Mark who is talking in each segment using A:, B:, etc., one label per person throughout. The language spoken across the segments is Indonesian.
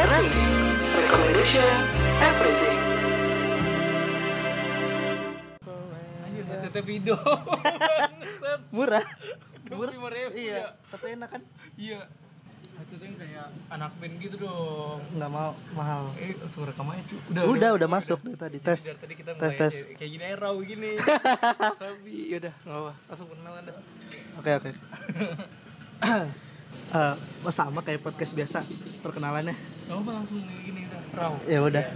A: Rating, recommendation, everything.
B: Video
C: Murah.
B: Ribu
C: Iya, tapi enak kan?
B: Iya yang kayak anak band gitu dong
C: Nggak mau mahal.
B: Eh langsung rekam aja cu
C: Udah, udah, masuk dari tadi tes.
B: Dari tadi kita
C: Tes, tes.
B: kayak- Kayak gini aja raw gini Sabi Yaudah gak apa Langsung kenalan dah
C: Oke, oke. Eh, sama kayak podcast biasa perkenalannya.
B: Gak apa langsung gini udah Raw
C: Ya udah.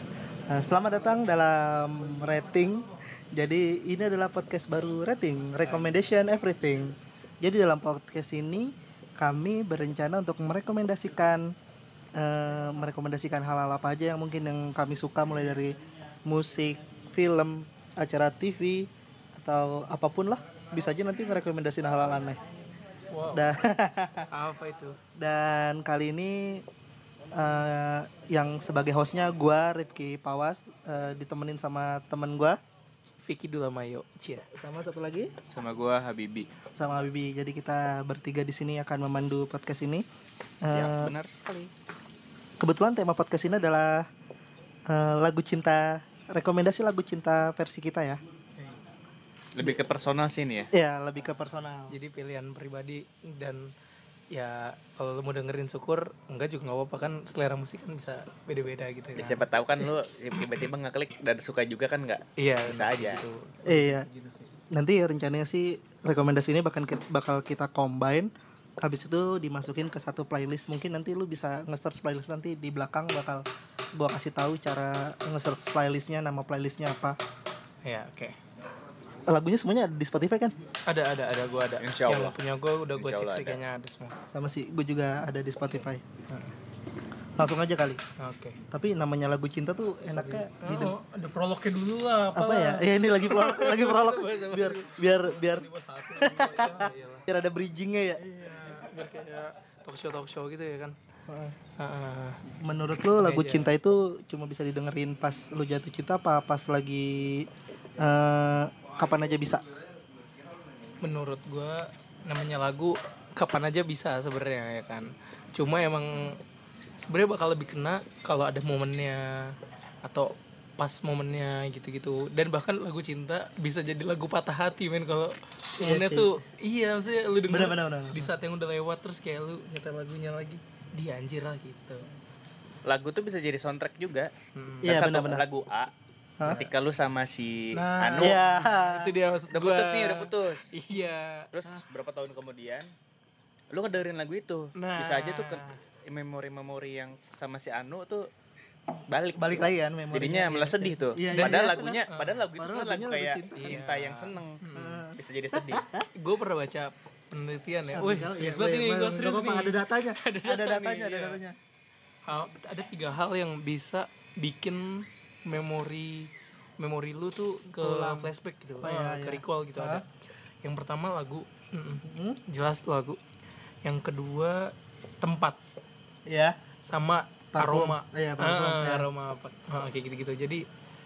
C: Eh, selamat datang dalam rating. Jadi ini adalah podcast baru rating, recommendation everything. Jadi dalam podcast ini kami berencana untuk merekomendasikan eh, merekomendasikan hal-hal apa aja yang mungkin yang kami suka mulai dari musik, film, acara TV atau apa pun lah. Bisa aja nanti ngerekomendasiin hal-hal aneh.
B: Wow.
C: Dan
B: Apa itu?
C: dan kali ini eh, yang sebagai hostnya gua Rifki Pawas eh, ditemenin sama temen gua.
B: Vicky Dulamayo. Cia
C: sama satu lagi?
D: Sama gua Habibi.
C: Sama Bibi jadi kita bertiga di sini akan memandu podcast ini. Eh,
D: ya benar sekali.
C: kebetulan tema podcast ini adalah eh, lagu cinta rekomendasi lagu cinta versi kita ya
D: lebih ke personal sih ini ya?
C: Ya lebih ke personal.
B: Jadi pilihan pribadi dan ya kalau lu mau dengerin syukur enggak juga nggak apa-apa kan selera musik kan bisa beda-beda gitu
D: ya,
B: kan.
D: siapa tahu kan lu tiba-tiba ngeklik dan suka juga kan nggak?
B: Iya,
D: bisa aja.
B: gitu.
C: iya. Nanti rencananya sih rekomendasi ini bakal bakal kita combine habis itu dimasukin ke satu playlist. Mungkin nanti lu bisa nge-search playlist nanti di belakang bakal gua kasih tahu cara nge-search playlistnya nama playlistnya apa.
B: Ya, oke.
C: Lagunya semuanya ada di Spotify kan
B: Ada ada ada gua ada.
D: Insya Allah.
B: Yang punya gua udah gua
D: Insya
B: cek sih
D: ada.
B: kayaknya ada semua.
C: sama sih gue juga ada di Spotify langsung aja kali
B: Oke.
C: tapi namanya lagu cinta tuh enaknya di
B: Oh, ada prolognya dulu lah apa,
C: apa ya ya ini lagi prolog lagi prolog biar biar biar
B: ya, iyalah.
C: biar ada bridgingnya ya
B: Iya, biar kayak talk show talk show gitu ya kan. Heeh.
C: menurut lo lagu cinta itu cuma bisa didengerin pas lo jatuh cinta apa pas lagi eh, kapan aja bisa?
B: Menurut gua namanya lagu kapan aja bisa sebenarnya ya kan? Cuma emang sebenarnya bakal lebih kena kalau ada momennya atau pas momennya gitu-gitu. Dan bahkan lagu cinta bisa jadi lagu patah hati men kalau momennya
C: sih.
B: tuh iya maksudnya lu denger
C: Bener, bener, bener.
B: di saat yang udah lewat terus kayak lu nyetel lagunya lagi di anjir lah gitu.
D: Lagu tuh bisa jadi soundtrack juga.
C: Iya,
D: Salah satu
C: benar-benar.
D: lagu A ketika lu sama si
B: Nah.
D: Anu
C: ya
B: itu dia maksud
D: udah
B: gua.
D: putus nih udah putus.
B: Iya.
D: Terus berapa tahun kemudian lu ngedengerin lagu itu?
B: Nah.
D: bisa aja tuh ke memori-memori yang sama si Anu tuh balik.
C: Balik lagi kan memori
D: jadinya malah sedih tuh.
C: Iya, iya,
D: padahal
C: iya,
D: lagunya padahal lagu itu
C: Padahal
D: kan lagu kayak
C: cinta.
D: cinta, yang seneng. Bisa jadi sedih.
B: Gue pernah baca penelitian ya. Wih
C: Iya,
B: serius
C: iya,
B: banget ini
C: iya,
B: gue serius nih.
C: ada datanya.
B: Ada
C: ada
B: data
C: datanya ada
B: iya.
C: datanya.
B: Hal ada tiga hal yang bisa bikin memori memori lu tuh ke flashback gitu
C: Oh, iya,
B: ke
C: iya.
B: recall gitu ada. Yang pertama lagu mm-mm,
C: Hmm?
B: jelas tuh lagu. Yang kedua tempat.
C: Ya
B: sama
C: Parfum.
B: aroma.
C: Iya, parfum,
B: Ah,
C: ya.
B: aroma apa. Ah, kayak gitu gitu jadi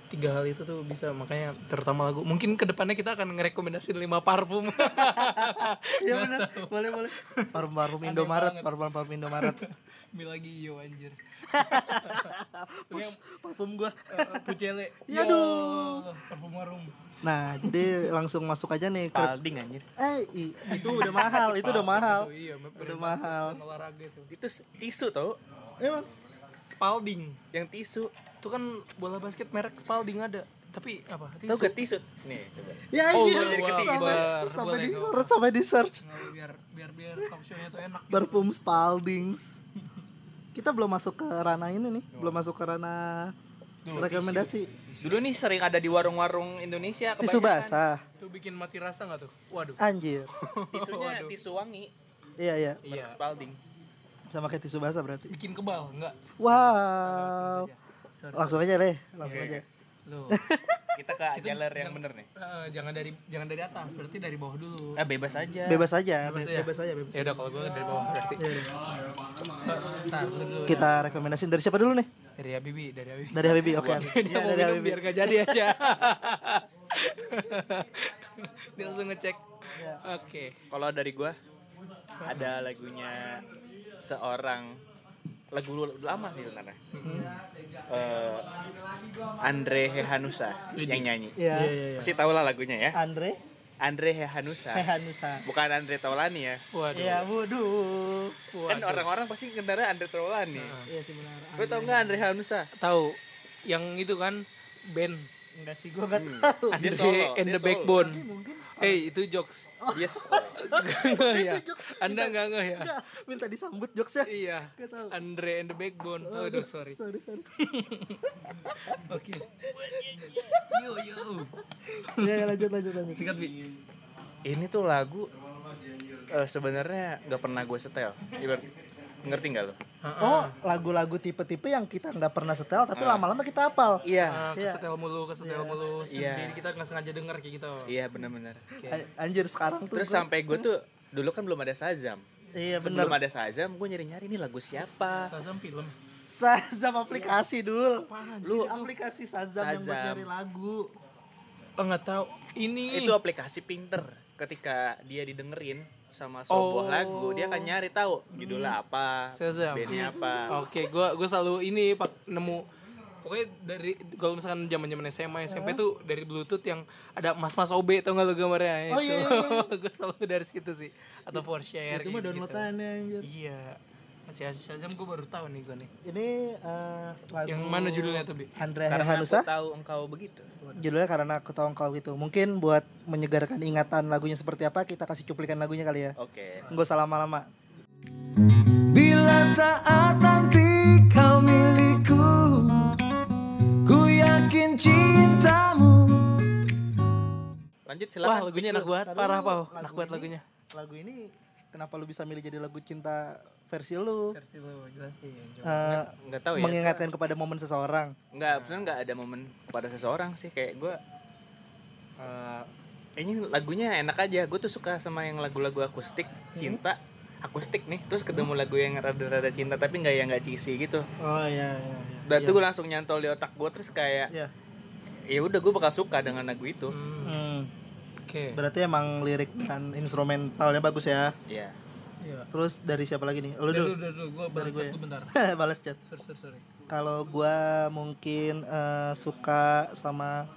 B: tiga hal itu tuh bisa makanya terutama lagu. Mungkin ke depannya kita akan ngerekomendasiin lima parfum.
C: Iya benar, boleh boleh. Parfum parfum Indomaret, parfum parfum Indomaret.
B: Mil lagi yo anjir
C: Pus, parfum gua.
B: Eh, Pucele
C: Ya,
B: Yo,
C: aduh.
B: parfum harum
C: Nah, jadi langsung masuk aja nih ke
D: Spalding anjir.
C: Eh, i- itu udah mahal, itu udah mahal.
B: Oh, iya
C: Udah mahal.
B: olahraga itu.
D: Itu tisu tau.
C: Emang
B: Spalding.
D: Yang tisu.
B: Itu kan bola basket merek Spalding ada. Tapi apa?
D: Tau
B: tisu.
D: gak tisu? Nih coba.
C: Ya
B: Oh,
C: iya,
B: jadi
C: sampai, sampai di search, sampai di search.
B: Biar biar biar talk show-nya tuh enak gitu.
C: Parfum Spaldings. Kita belum masuk ke ranah ini nih, belum masuk ke ranah rekomendasi.
D: dulu nih sering ada di warung-warung Indonesia
C: Tisu
D: kebanyakan.
C: basah.
B: itu bikin mati rasa nggak tuh waduh
C: Anjir.
D: tisunya
B: Waduh.
D: tisu wangi
C: Iya, iya.
B: iya
D: Spalding
C: Sama kayak tisu basah berarti.
B: bikin kebal nggak
C: Wow. Langsung aja deh, langsung aja.
B: Loh.
D: kita ke jalur yang bener nih.
B: Eh, jangan dari jangan dari atas berarti dari bawah dulu.
D: Ah bebas aja.
C: Bebas aja,
B: Bebas
C: be-
B: aja?
C: bebas aja, bebas.
B: ya udah kalau gue dari bawah berarti. Eh, ntar lu dulu.
C: Kita rekomendasiin dari siapa dulu nih?
B: dari Habibi dari Habibi.
C: Dari Habibi, oke.
B: dia
C: Iya,
B: mau
C: dari Habibi.
B: biar gak jadi aja. Dia langsung ngecek. Oke.
D: Kalau dari gua ada lagunya seorang lagu lama sih sebenarnya Eh, Andre Hehanusa yang nyanyi
C: Iya.
B: Iya, iya, iya.
D: pasti tau lah lagunya ya
C: Andre
D: Andre Hehanusa
C: Hehanusa
D: bukan Andre Taulani ya
B: Waduh.
C: Iya, waduh.
D: kan orang-orang pasti kendaraan Andre Taulani
C: Iya sih benar.
D: Gue tau nggak Andre Hanusa?
B: Tahu yang itu kan band
C: Enggak sih, gua enggak
D: Hmm.
C: tahu.
B: Andre and the. Backbone. Eh itu jokes.
D: Yes.
B: Nggak ya. Anda nggak nggak ya?
C: Enggak, minta disambut jokesnya.
B: Iya.
C: Nggak tahu.
B: Andre and the Backbone. Aduh sorry.
C: Sorry, sorry.
B: Oke. Yo yo.
C: Ya, ya, lanjut lanjut lanjut.
B: Sikat bi.
D: Ini tuh lagu eh, sebenarnya nggak pernah gue setel. Ibarat ngerti nggak lo?
C: Oh, lagu-lagu tipe-tipe yang kita nggak pernah setel tapi lama-lama kita hafal.
D: Iya.
B: Ah, kesetel mulu, kesetel mulu.
D: Iya.
B: Sendiri kita nggak sengaja denger kayak gitu.
D: Iya benar-benar.
C: Anjir sekarang tuh
D: Terus sampai gue tuh dulu kan belum ada Sazam.
C: Iya
D: Sebelum
C: benar.
D: ada Sazam, gue nyari-nyari ini lagu siapa?
B: Sazam film.
C: Sazam aplikasi dul.
B: Apaan
C: Lu aplikasi Sazam, yang buat nyari lagu.
B: Oh nggak tahu. Ini.
D: Itu aplikasi pinter. Ketika dia didengerin sama sebuah
B: Oh.
D: lagu, dia akan nyari tahu judulnya apa,
B: Shazam.
D: bandnya apa.
B: Oke, gua gua selalu ini pak nemu pokoknya dari kalau misalkan zaman zaman SMA SMP tuh dari Bluetooth yang ada mas mas OB tau nggak lo gambarnya
C: Oh,
B: itu
C: iya, iya,
B: gue selalu dari situ sih atau for share
C: Itu mah
B: gitu.
C: downloadannya anjir.
B: iya masih Shazam gue baru tahu nih gue nih
C: Ini eh, lagu
B: yang mana judulnya tuh bi
C: Andre
D: Karena
C: Hanusa.
D: aku tahu engkau begitu.
C: Judulnya karena aku tahu engkau gitu. Mungkin buat menyegarkan ingatan lagunya seperti apa kita kasih cuplikan lagunya kali ya.
D: Oke.
C: Nggak usah lama-lama.
E: Bila saat nanti kau milikku Ku yakin cintamu
D: Lanjut
B: wah
D: silakan.
B: lagunya enak banget
C: Karena
B: parah pau enak banget lagunya
C: Lagu ini kenapa lu bisa milih jadi lagu cinta versi lu?
B: versi lo jelasin
C: Eh,
D: Nggak tahu ya.
C: mengingatkan kepada momen seseorang.
D: Nggak, sebenarnya nggak ada momen pada seseorang sih kayak gue. eh ini lagunya enak aja. Gue tuh suka sama yang lagu-lagu akustik, cinta, akustik nih. Terus ketemu lagu yang rada-rada cinta tapi nggak yang nggak cheesy gitu.
C: Oh iya iya. iya.
D: Dan tuh gue langsung nyantol di otak gue terus kayak
C: Iya.
D: ya udah gue bakal suka dengan lagu itu.
C: Hmm.
B: oke
C: Berarti emang lirik dan instrumentalnya bagus ya.
D: Iya.
C: Terus dari siapa lagi nih? Lu
B: dulu
C: dulu.
B: dulu gue balas
C: gue.
B: satu bentar
C: Balas chat.
B: sorry sorry sorry
C: Kalau gua mungkin eh, suka sama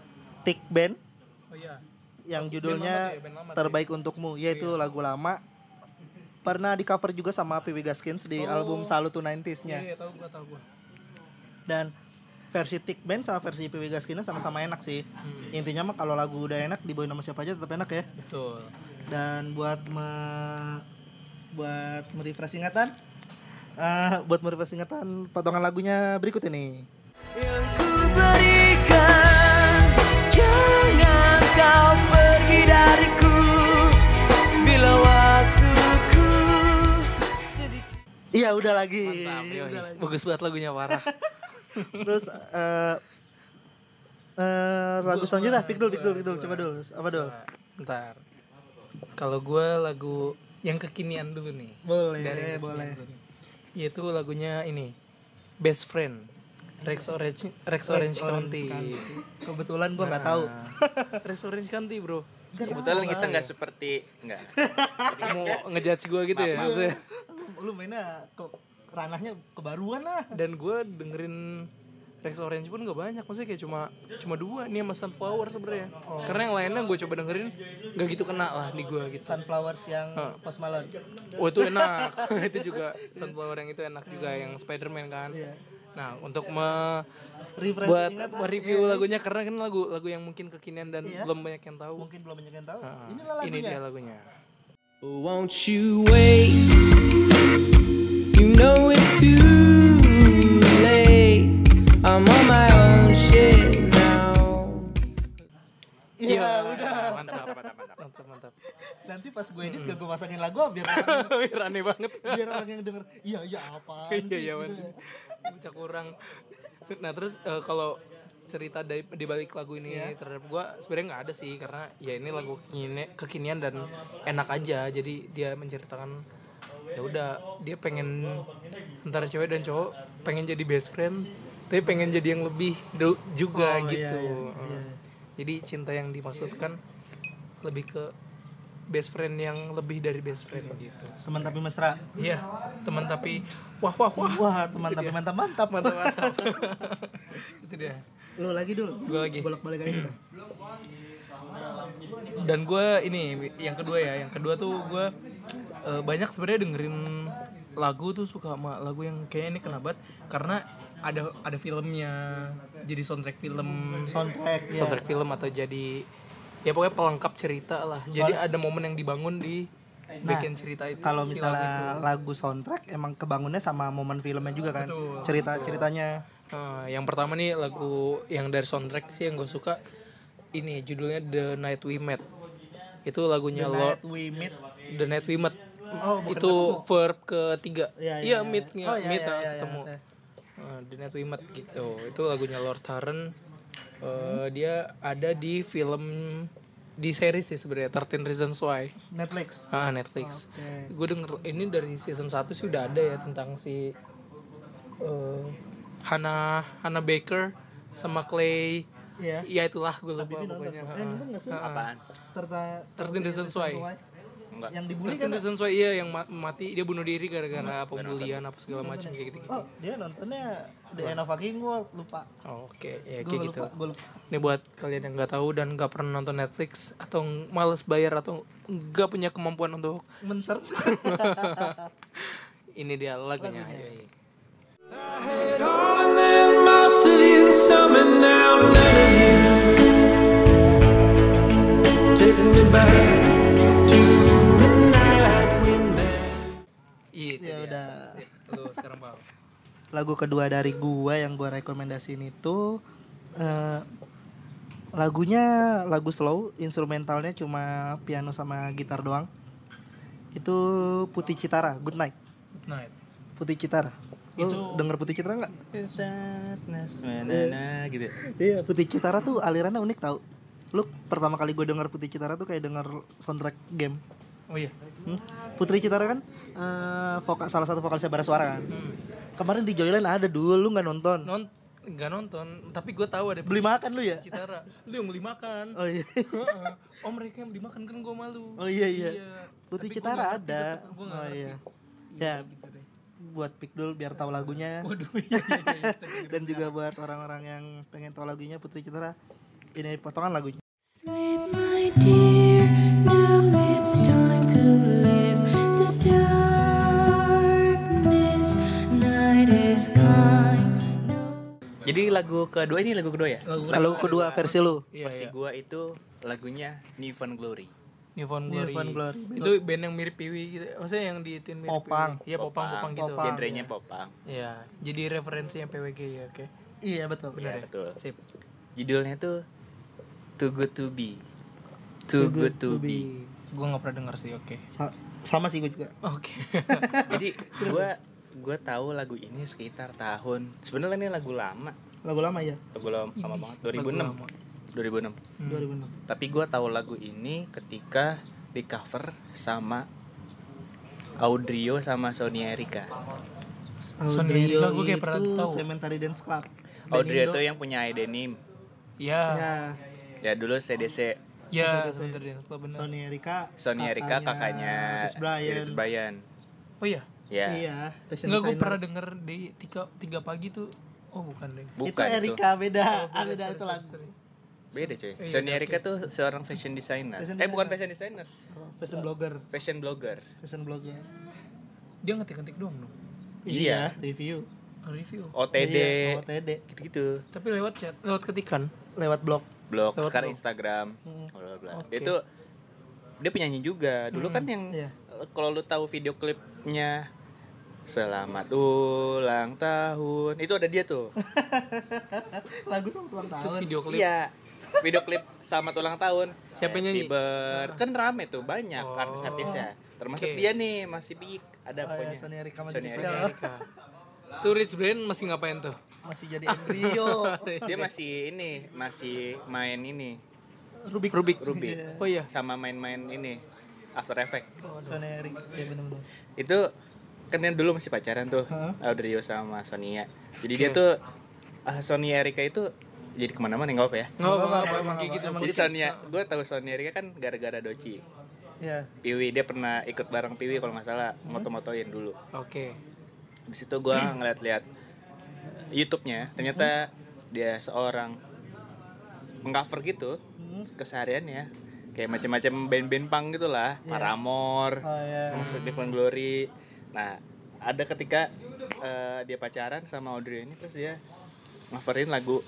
C: Tick Band
B: oh iya
C: yang judulnya
B: ya, band lama tuh
C: Terbaik Untukmu, yaitu lagu lama. Pernah di cover juga sama PW Gaskins di album Salut to 90s-nya.
B: iya iya tahu gue tahu gue
C: Dan versi Tick Band sama versi PW Gaskins sama-sama enak sih. Intinya mah kalau lagu udah enak dibawain sama siapa aja tetap enak ya.
B: betul
C: Dan buat me buat merefresh ingatan eh, buat merefresh ingatan potongan lagunya berikut ini.
E: Yang ku berikan Jangan kau pergi dariku Bila waktuku sedikit
C: Iya udah lagi.
B: Mantap, yoi.
C: Udah lagi.
B: bagus banget lagunya parah
C: Terus eh eh lagu selanjutnya Pikdul Pikdul Pikdul coba dulu apa dulu?
B: Bentar. Kalau gue lagu yang kekinian dulu nih.
C: Boleh,
B: Dari
C: boleh.
B: dulu. Yaitu lagunya ini. Best Friend. Rex Orange Rex Orange County.
C: Kebetulan gua nggak tahu.
B: Rex Orange County, Bro.
D: Kebetulan kita nggak seperti nggak.
B: Mau ngejudge gue gitu ya maksudnya.
C: lu, lu mainnya kok ranahnya kebaruan lah.
B: Dan gue dengerin Rex Orange pun gak banyak maksudnya kayak cuma cuma dua nih sama Sunflower sebenarnya karena yang lainnya gue coba dengerin gak gitu kena lah di gue gitu
C: Sunflowers yang Post Malone.
B: Oh itu enak, itu juga sunflower yang itu enak juga yang Spiderman kan.
C: Iya.
B: Nah untuk me
C: Refresh
B: buat mereview lagunya karena kan lagu lagu yang mungkin kekinian dan
C: Iya.
B: belum banyak yang tahu.
C: Mungkin belum banyak yang tahu.
B: Ah,
C: Inilah
B: Ini
C: lagunya.
B: dia lagunya.
E: Won't you wait? You know I'm on my own shit now.
C: Iya, udah.
B: Mantap, mantap, mantap, mantap, mantap.
C: Nanti pas gue edit gak gue pasangin lagu ah, biar
B: Biar aneh banget.
C: biar orang yang denger iya iya apaan
B: Iya,
C: sih.
B: iya, Mas. Bocah kurang. Nah terus eh, kalau cerita dari di balik lagu ini
C: Iya.
B: terhadap gua sebenarnya nggak ada sih karena ya ini lagu kekinian, kekinian dan enak aja jadi dia menceritakan ya udah dia pengen antara cewek dan cowok pengen jadi best friend tapi pengen jadi yang lebih juga
C: Oh, iya,
B: gitu
C: iya, iya.
B: jadi cinta yang dimaksudkan lebih ke best friend yang lebih dari best friend gitu
C: Teman tapi mesra.
B: iya teman tapi wah wah wah
C: Wah, teman tapi mantap mantap.
B: mantap mantap itu dia
C: Lo lagi dulu.
B: Gua lagi.
C: Bolak balik aja kita.
B: dan gue ini yang kedua ya yang kedua tuh gue eh, banyak sebenarnya dengerin lagu tuh suka sama lagu yang kayak ini kenapa karena ada ada filmnya jadi soundtrack film
C: Soundtrack. ya.
B: soundtrack film atau jadi ya pokoknya pelengkap cerita lah jadi ada momen yang dibangun di bikin cerita itu
C: Kalau
B: si lagu itu.
C: misalnya lagu soundtrack emang kebangunnya sama momen filmnya juga kan.
B: Betul,
C: Cerita ceritanya.
B: Nah, yang pertama nih lagu yang dari soundtrack sih yang gue suka ini judulnya The Night We Met itu lagunya Lord
C: Night We Meet.
B: The Night We Met
C: Oh, bukan
B: itu verb ketiga
C: Iya,
B: iya
C: iya,
B: meet
C: iya. Oh, iya,
B: meet ah,
C: iya,
B: ketemu
C: iya.
B: Ah, The Night We Met gitu itu lagunya Lord Huron Eh, dia ada di film di series sih sebenarnya 13 Reasons Why
C: Netflix.
B: ah Netflix
C: Oke.
B: gue denger ini dari season 1 sih udah ada ya tentang si eh, Hannah Hannah Baker sama Clay
C: Iya.
B: ya itulah gue lupa
C: Bibi nonton.
B: pokoknya
C: Eh, nonton nggak sih?
D: apaan
C: Terta
B: 13 Reasons Why.
D: Enggak
C: Yang dibully
B: 13
C: kan?
B: Reasons Why iya yang ma- mati dia bunuh diri gara-gara pembulian apa segala macam kayak gitu
C: Oh, dia nontonnya The End of Fucking World, lupa.
B: oke ya
C: Gue
B: kayak gitu
C: lupa, gue lupa.
B: ini buat kalian yang nggak tahu dan nggak pernah nonton Netflix atau males bayar atau nggak punya kemampuan untuk
C: Men-search.
B: ini dia lagunya Yoi.
E: I had all and then most of you, some and now none of you. Taking me back to
B: Lu sekarang Pal.
C: lagu kedua dari gua yang gua rekomendasiin itu eh, lagunya lagu slow instrumentalnya cuma piano sama gitar doang itu Putih Citara Good Night
B: Night.
C: Putih Citara Lu denger Putih Citara nggak?
D: sadness manana gitu
C: Iya Putih Citara tuh alirannya unik tau Lu pertama kali gue denger Putih Citara tuh kayak denger soundtrack game
B: Oh iya.
C: Hmm? Putri Citara kan eh, vokal salah satu vokalisnya Bara Suara kan. Kemarin di Joyland ada dulu lu nggak nonton.
B: Non nggak nonton, tapi gue tahu ada
C: Beli makan lu ya?
B: Citara. Lu yang beli makan.
C: Oh iya.
B: Oh mereka yang beli makan kan gue malu.
C: Oh iya iya.
B: Iya.
C: Putri
B: Tapi
C: Citara ada.
B: gua
C: Oh
B: ngerti.
C: iya. Ya
B: Gitu deh.
C: buat Pikdul biar tahu lagunya
B: Waduh. Iya, iya, iya.
C: dan juga buat orang-orang yang pengen tahu lagunya Putri Citara. Ini potongan lagunya.
F: Sleep, my dear.
D: Jadi lagu kedua ini lagu kedua ya
B: Lagu
C: Kalau kedua versi lu.
B: Iya
D: versi
B: iya.
D: gua itu lagunya New Found Glory
B: New Found Glory.
C: New Found Glory.
B: Itu band yang mirip Piwi gitu. Maksudnya yang diitin mirip
C: Popang.
B: Piwi. Iya, popang, popang gitu.
C: Popang.
D: genrenya popang
B: Iya. Jadi referensinya PWG ya, oke.
C: Iya betul.
B: Benar
D: Iya,
B: ya?
D: betul.
B: Sip.
D: judulnya tuh Too Good To Be Too, Good, To, Be,
B: Gue nggak pernah denger sih, oke.
C: Sa- sama sih gue juga.
B: Oke.
D: jadi gua gua tahu lagu ini sekitar tahun sebenarnya ini lagu lama
C: Lagu lama ya.
D: lagu lama, lama banget 2006
B: lama.
D: 2006
C: 2006.
D: tapi gua tahu lagu ini ketika di cover sama Audrio sama Sonia Erika
B: Sony
C: Audrio
B: Erika gue kayak pernah
C: itu
B: tahu.
C: Cemetery Dance Club. Band
D: Audrio tuh yang punya Denim
B: Ya.
C: Ya,
D: ya dulu CDC
B: Ya, sebentar Dance Club benar.
C: Sony Erika.
D: Sonia Erika kakaknya
C: Chris Brian.
D: Chris Brian
B: Oh iya.
D: Ya
C: Iya, fashion
B: Enggak gue pernah denger di tiga, tiga pagi tuh. Oh bukan deh.
C: itu
D: bukan itu,
C: Erika beda, ah, beda itu lagu.
D: beda cuy
B: Iya,
D: Sonia Erika tuh seorang fashion designer
C: Fashion
D: eh bukan fashion designer
C: Fashion blogger,
D: fashion blogger
C: fashion blogger.
B: Dia ngetik-ngetik doang dong.
D: Iya.
C: review.
B: Review.
D: OTD
C: Iya, OTD
D: gitu-gitu
B: Tapi lewat chat, lewat ketikan.
C: lewat blog.
D: blog
B: Lewat
D: sekarang
B: blog.
D: Instagram bla bla bla.
B: Oke.
D: dia tuh dia penyanyi juga dulu kan yang
C: Iya.
D: kalau lu tahu video klipnya Selamat ulang tahun itu ada dia tuh
C: lagu sama ulang
B: Itu
C: tahun.
B: video klip.
D: iya video klip Selamat ulang tahun
B: Siapa yang nyanyi?
D: Birth- kan rame tuh banyak
B: Oh.
D: artis-artisnya termasuk
B: Oke.
D: dia nih masih pik ada
C: Oh ya,
D: pokoknya
C: Sony Erika masih
D: Sony. Erika.
B: Erika. Tuh Rich Brian masih ngapain tuh?
C: masih jadi embrio.
D: dia masih ini masih main ini
C: Rubik.
B: Rubik.
D: Rubik.
C: Iya.
B: Oh iya.
D: sama main-main ini After Effect
C: Sony Erika, ya benar-benar.
D: itu kan yang dulu masih pacaran tuh
C: Hah?
D: Audrio sama Sonia. Jadi dia tuh ah, Sonia Erika itu jadi ke mana-mana nggak apa ya?
B: Nggak apa-apa,
C: apa-apa,
B: emang
C: emang
B: kayak gitu.
C: apa-apa.
D: jadi Sonia gue tahu Sonia Erika kan gara-gara Doci.
C: Iya.
D: Piwi dia pernah ikut bareng Piwi kalau nggak salah moto-motoin dulu.
B: Oke.
D: habis itu gue ngeliat-liat YouTube-nya. Ternyata dia seorang mengcover gitu kesehariannya. Kayak macam-macam band-band punk gitulah Paramore
C: Oh
D: Different Glory nah ada ketika eh, dia pacaran sama Audrey ini terus dia ngoverin lagu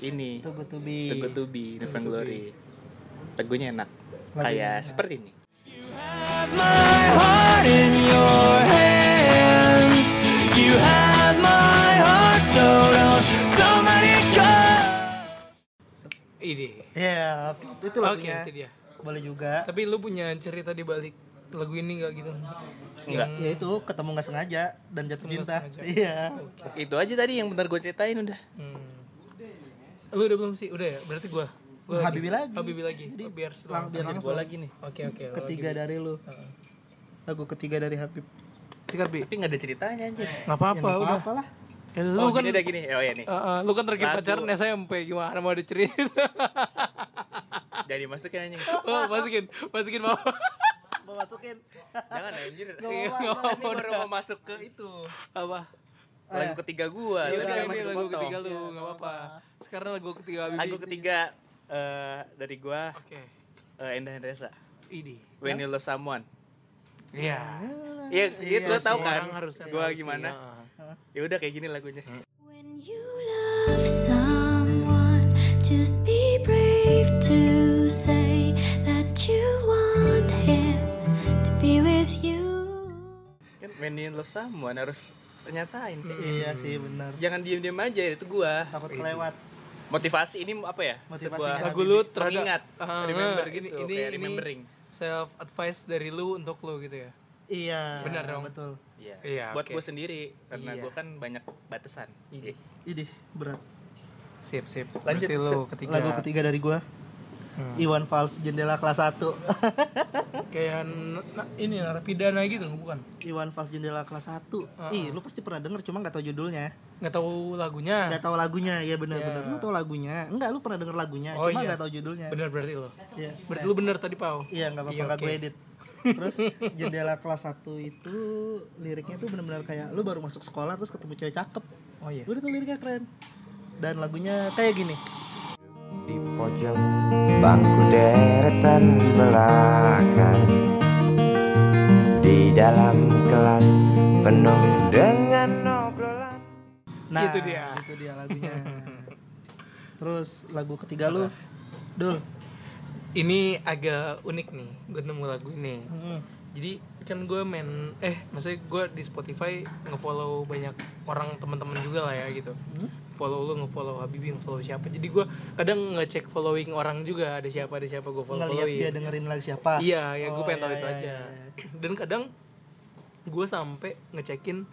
D: ini
C: Too good to be.
D: Too Good to Be Different Glory lagunya enak
C: Lagunya
D: kayak
C: enak.
D: seperti ini
G: have my heart in your hands. You have my heart, so don't don't let it go.
B: Ini.
C: Iya, oke. Itu
B: Oke,
C: lagunya.
B: itu dia.
C: Boleh juga.
B: Tapi lu punya cerita di balik lagu ini gak gitu?
D: Enggak.
C: Ya itu ketemu nggak sengaja dan jatuh
B: Ketemu
C: cinta. Iya.
D: itu aja tadi yang benar gue ceritain udah
B: Hmm. Lu udah belum sih? Udah ya? Berarti gua. gua
C: Habibi lagi.
B: Habibi lagi. Oh, biar
C: Lang biar
B: selang.
C: langsung.
D: gue lagi nih
B: Oke, oke. lu
C: Ketiga
B: lagi.
C: dari lu. Lagu ketiga dari Habib.
B: Sikat, Bi.
D: tapi nggak ada ceritanya anjir
B: Enggak apa-apa,
C: Ya,
B: udah.
C: apa-apa lah.
B: Eh, lu
D: oh
B: kan
D: udah gini oh ya nih
B: Eh, eh, lu kan terakhir pacaran SMP gimana mau dicerita?
D: jadi masukin anjing
B: oh, masukin, masukin mau.
C: Mau masukin.
D: jangan anjir
B: Iya,
D: ini
B: apa-apa,
D: baru mau masuk ke itu
B: Apa?
D: lagu ketiga gua
B: Ya udah ini lagu ketiga lu, enggak apa-apa. Sekarang lagu ketiga Habibi.
D: lagu ketiga eh, dari gua
B: Oke.
D: eh, Endah Hendresa
B: Ini.
D: When You Love Someone
B: Iya.
D: Iya, itu tau
B: sih,
D: kan gua
B: tahu
D: gimana
B: ya.
D: ya udah kayak gini lagunya
F: You Love Someone
D: harus nyatain kayak
C: Iya sih benar.
D: jangan diem-diem aja itu gua
C: Takut kelewat.
D: motivasi ini apa ya sebuah
B: Lagu lu
D: pengingat
B: Ah,
D: remember
B: ini
D: gitu
B: ini,
D: kayak
B: ini
D: remembering
B: self advice dari lu untuk lu gitu ya.
C: Iya.
B: Benar dong.
C: Betul.
D: Iya,
B: Iya,
D: buat
B: oke.
D: gue sendiri karena
C: Iya.
D: gue kan banyak batasan. Iya.
C: Ini berat.
B: Sip, sip.
D: Lanjut,
B: Berarti lu ketiga.
C: Lagu ketiga dari gua. Iwan Fals jendela kelas 1.
B: Kayak ini narapidana gitu, bukan?
C: Iwan Fals jendela kelas 1. Ih, lu pasti pernah denger cuma nggak tahu judulnya.
B: Nggak tahu lagunya.
C: Nggak tahu lagunya. Ya benar
B: Iya.
C: benar. Lu tahu lagunya. Enggak, lu pernah denger lagunya,
B: Oh,
C: cuma
B: iya.
C: nggak tahu judulnya.
B: Bener berarti lo.
C: Iya.
B: Berarti lu bener tadi, Pau.
C: Iya, nggak apa-apa
B: Iya,
C: gue edit. Terus jendela kelas 1 itu liriknya tuh benar-benar kayak lu baru masuk sekolah terus ketemu cewek cakep.
B: Oh iya.
C: Udah tuh liriknya keren. Dan lagunya kayak gini.
H: Pojok bangku deretan belakang Di dalam kelas penuh dengan obrolan
C: Nah,
B: Itu dia.
C: Itu dia lagunya. Terus lagu ketiga lu, Dul.
B: Ini agak unik nih, gue nemu lagu ini.
C: Hmm.
B: Jadi kan gue main, eh maksudnya gue di Spotify ngefollow banyak orang teman-teman juga lah ya gitu. Follow lu, ngefollow Habibie, ngefollow siapa. Jadi gue kadang ngecek following orang juga, ada siapa, ada siapa gue follow
C: Ngeliat
B: following.
C: dia dengerin lagu siapa.
B: Iya, ya gue
C: Oh,
B: pengen tahu
C: iya,
B: itu
C: iya,
B: aja.
C: iya,
B: Dan kadang gue sampai ngecekin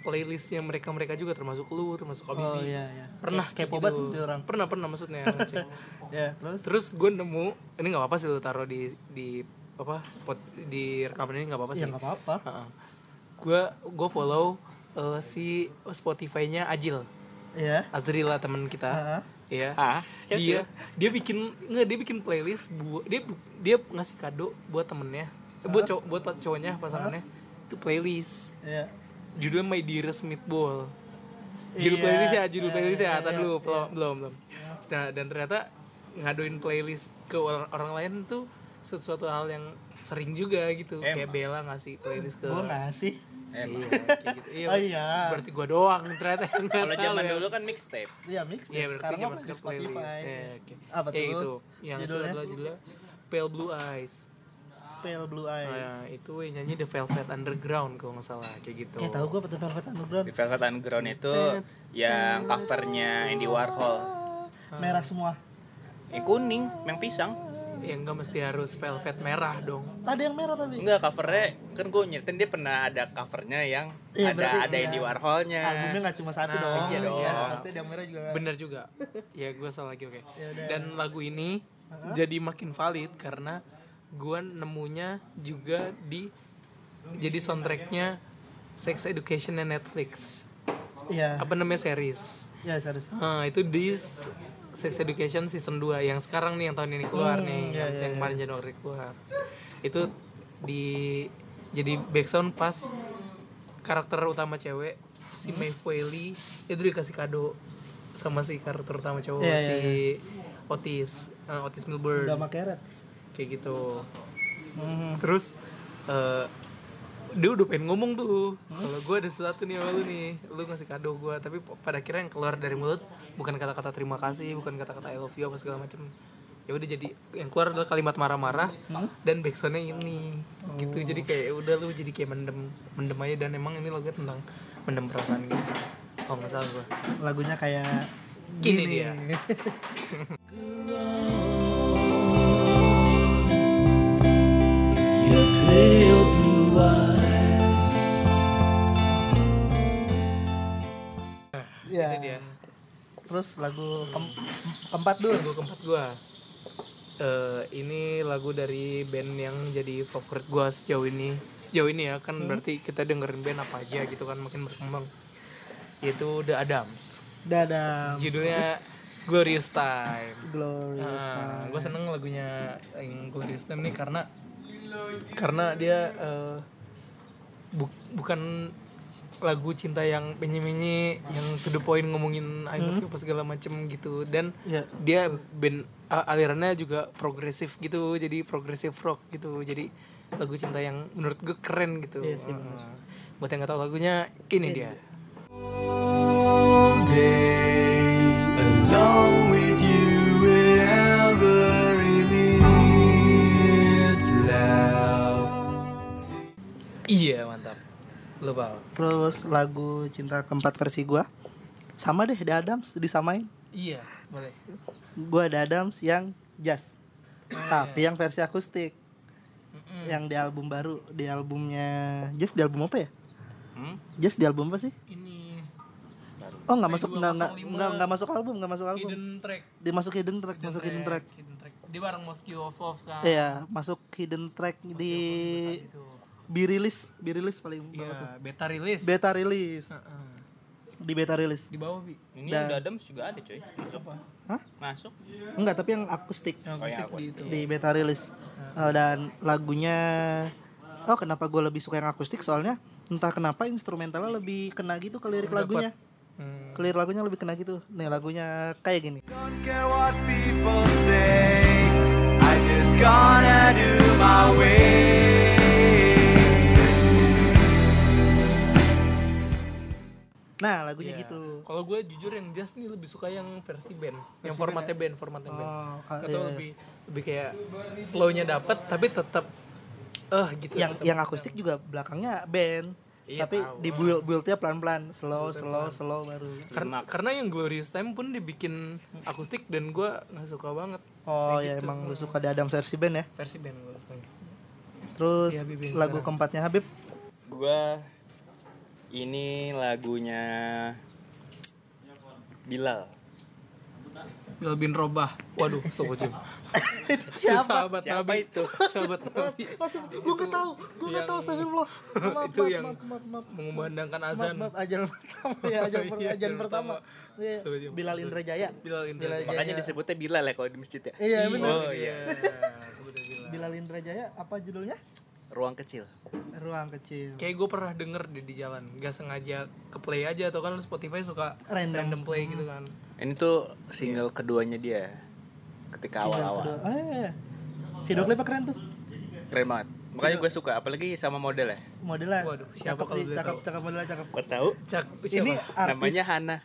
B: playlistnya mereka-mereka juga termasuk lu, termasuk
C: Oh
B: Habibie.
C: iya iya.
B: Pernah
C: kayak
B: gitu.
C: dia orang.
B: Pernah pernah maksudnya ngecek.
C: Ya, terus
B: Terus gue nemu, ini nggak apa-apa sih lu taruh di di apa spot di rekaman ini nggak apa-apa
C: ya
B: sih.
C: nggak apa-apa.
B: Gue gue follow eh, si Spotify-nya Ajil,
C: Iya.
B: Azrila teman kita.
C: Heeh.
B: Iya.
D: Ah,
B: dia
D: ya?
B: dia bikin nggak dia bikin playlist buat dia dia ngasih kado buat temennya eh, buat cowok buat cowoknya pasangannya itu playlist
C: Iya.
B: judulnya My Dearest Meatball judul
C: Iya,
B: playlist ya judul
C: iya,
B: playlist ya
C: iya,
B: tadi
C: iya,
B: dulu belum belum belum nah dan ternyata ngaduin playlist ke orang, orang lain tuh sesuatu hal yang sering juga gitu kayak Bella ngasih playlist ke
C: Gua ngasih.
B: iya kayak gitu iya,
C: Oh iya.
B: berarti gua doang ternyata yang
D: Kalau zaman
B: ya.
D: dulu kan mixtape.
C: Iya mix.
B: Iya berarti
C: Sekarang
B: ke playlist.
C: Spotify.
B: Ya, oke.
C: Apa
B: Ya,
C: tuh?
B: itu. Yang itu
C: Judulnya?
B: adalah judulnya Pale Blue Eyes.
C: Pale Blue Eyes.
B: Nah, itu yang nyanyi The Velvet Underground kalau nggak salah kayak gitu.
C: Kayak tahu gua Pete Velvet Underground.
D: Di Velvet Underground itu yang covernya Andy Warhol.
C: Merah semua.
D: Yang kuning, yang pisang.
B: Yang nggak mesti harus velvet merah dong.
C: Ada yang merah tapi.
D: Enggak covernya kan gue nyeritain dia pernah ada covernya yang
C: Iya,
D: ada
C: berarti
D: ada
C: iya.
D: Andy Warholnya.
C: Albumnya nggak cuma satu
B: Nah,
C: dong.
D: iya dong.
C: Ya, seperti yang merah juga.
B: Bener juga. ya gue salah lagi oke.
C: Yaudah.
B: Dan lagu ini jadi makin valid karena gue nemunya juga di jadi soundtracknya Sex Education Netflix.
C: Iya.
B: Apa namanya series?
C: Ya serius.
B: Nah, itu di Sex Education season 2 yang sekarang nih yang tahun ini keluar
C: Hmm,
B: nih,
C: iya,
B: yang,
C: iya,
B: yang kemarin Januari keluar. itu di jadi backsound pas karakter utama cewek si May Fueli itu dikasih kado sama si karakter utama cowok
C: Iya, iya,
B: si Otis eh, Otis Milburn.
C: Udah make red
B: kayak gitu. Terus eh, dia udah pengen ngomong tuh. Kalau gue ada sesuatu nih sama lu nih lu ngasih kado gue tapi pada akhirnya yang keluar dari mulut bukan kata-kata terima kasih bukan kata-kata I love you apa segala macem. Ya udah jadi yang keluar adalah kalimat marah-marah dan backsoundnya ini. Gitu. Jadi kayak ya udah lu jadi kayak mendem mendem aja. Dan emang ini lagu tentang mendem perasaan gitu. Oh nggak salah gue
C: lagunya kayak
B: Gini
C: gini,
B: dia.
G: Your pale blue eyes.
B: Dia
C: terus lagu keem- keempat dulu.
B: Lagu keempat gua. Eh ini lagu dari band yang jadi favorit gua sejauh ini. Sejauh ini ya kan berarti kita dengerin band apa aja gitu kan makin berkembang. Yaitu The Adams.
C: Dadah
B: judulnya Glorious Time.
C: Glorious
B: nah, gue seneng lagunya yang Glorious Time nih karena karena dia eh, bu- bukan lagu cinta yang menye-menye yang to the point ngomongin I love you apa segala macem gitu. Dan
C: Iya.
B: dia band alirannya juga progresif gitu jadi progresif rock gitu. Jadi lagu cinta yang menurut gue keren gitu.
C: Iya sih,
B: Eh, buat yang nggak tahu lagunya ini dia.
G: All day alone with you in every minute's love.
B: iya mantap bal.
C: Terus lagu cinta keempat versi gua sama deh The Adams disamain.
B: Iya boleh.
C: Gua The Adams yang jazz
B: Ah,
C: tapi yang versi akustik. Yang di album baru di albumnya jazz di album apa ya?
D: Hmm?
C: jazz di album apa sih?
B: Ini.
C: Oh nggak masuk nggak nggak
B: 205.
C: nggak masuk album nggak masuk album.
B: Hidden track.
C: Dimasuk hidden track masuk hidden track.
B: Hidden track. Dia bareng Moscow of Love kan?
C: Iya masuk hidden track di
B: itu
C: bi rilis bi rilis paling bawah tuh.
B: iya beta release
C: beta rilis
B: Heeh.
C: di beta rilis
B: di bawah bi
D: Ini
C: Dan-
D: udah Adams juga ada coy. Masuk.
C: Hah?
D: Masuk.
C: enggak tapi yang akustik
B: yang akustik di itu
C: di beta rilis Eh, dan lagunya oh kenapa gue lebih suka yang akustik soalnya entah kenapa instrumentalnya lebih kena gitu ke lirik lagunya
B: Hmm.
C: ke lirik lagunya lebih kena gitu nih lagunya kayak gini
G: Don't care what people say. I just gonna do my way.
C: Nah lagunya
B: Iya.
C: gitu.
B: Kalau gue jujur yang jazz nih lebih suka yang versi band. Yang formatnya band formatnya band.
C: Oh, ka-
B: atau
C: iya.
B: lebih lebih kayak slownya dapet tapi tetap eh gitu.
C: Yang
B: tetep.
C: yang akustik juga belakangnya band.
B: Iya,
C: tapi
B: tahu.
C: di build buildnya pelan pelan slow slow slow baru.
B: Karena karena yang Glorious Time pun dibikin akustik dan gue nggak suka banget.
C: Oh ya emang lu suka di Adam versi band ya?
B: Versi band gue suka.
C: Terus
B: Habib yang
C: lagu
B: sekarang.
C: keempatnya Habib?
D: Gua ini lagunya Bilal.
B: Bilal bin Robah waduh sobat
C: siapa
B: sahabat
D: Siapa
B: Nabi
D: itu?
B: sahabat Nabi
C: gue nggak tahu gue nggak tahu astagfirullah maaf,
B: itu
C: maaf,
B: yang
C: maaf, maaf, maaf.
B: mengumandangkan
C: Maaf,
B: azan
C: maaf, ajan pertama ya ajan, per-
B: Iya,
C: ajan
B: ajan
C: pertama.
B: pertama.
C: Iya. Bilal Indrajaya.
B: Bilal Indrajaya.
C: Bilal
D: Makanya
C: Jaya.
D: disebutnya Bilal ya kalau di masjid ya.
C: Iya benar.
D: Oh iya.
B: Bilal.
C: Bilal Indrajaya apa judulnya?
D: Ruang kecil.
C: Ruang kecil.
B: kayak gue pernah denger di di jalan nggak sengaja ke play aja atau kan Spotify suka
C: Random.
B: random, play gitu kan
D: Ini tuh single keduanya dia. Ketika
C: Single
D: awal-awal.
C: kedua. Ah, iya, iya. Video klipnya keren tuh.
D: Keren banget. Makanya gue suka apalagi sama model ya.
C: Modelnya.
B: Waduh, siapa
C: cakep
B: kalau
C: sih, cakep,
B: tahu?
C: cakep modelnya cakep.
D: Kau tahu?
B: cak
C: Ini
B: siapa
C: artis.
D: Namanya Hana.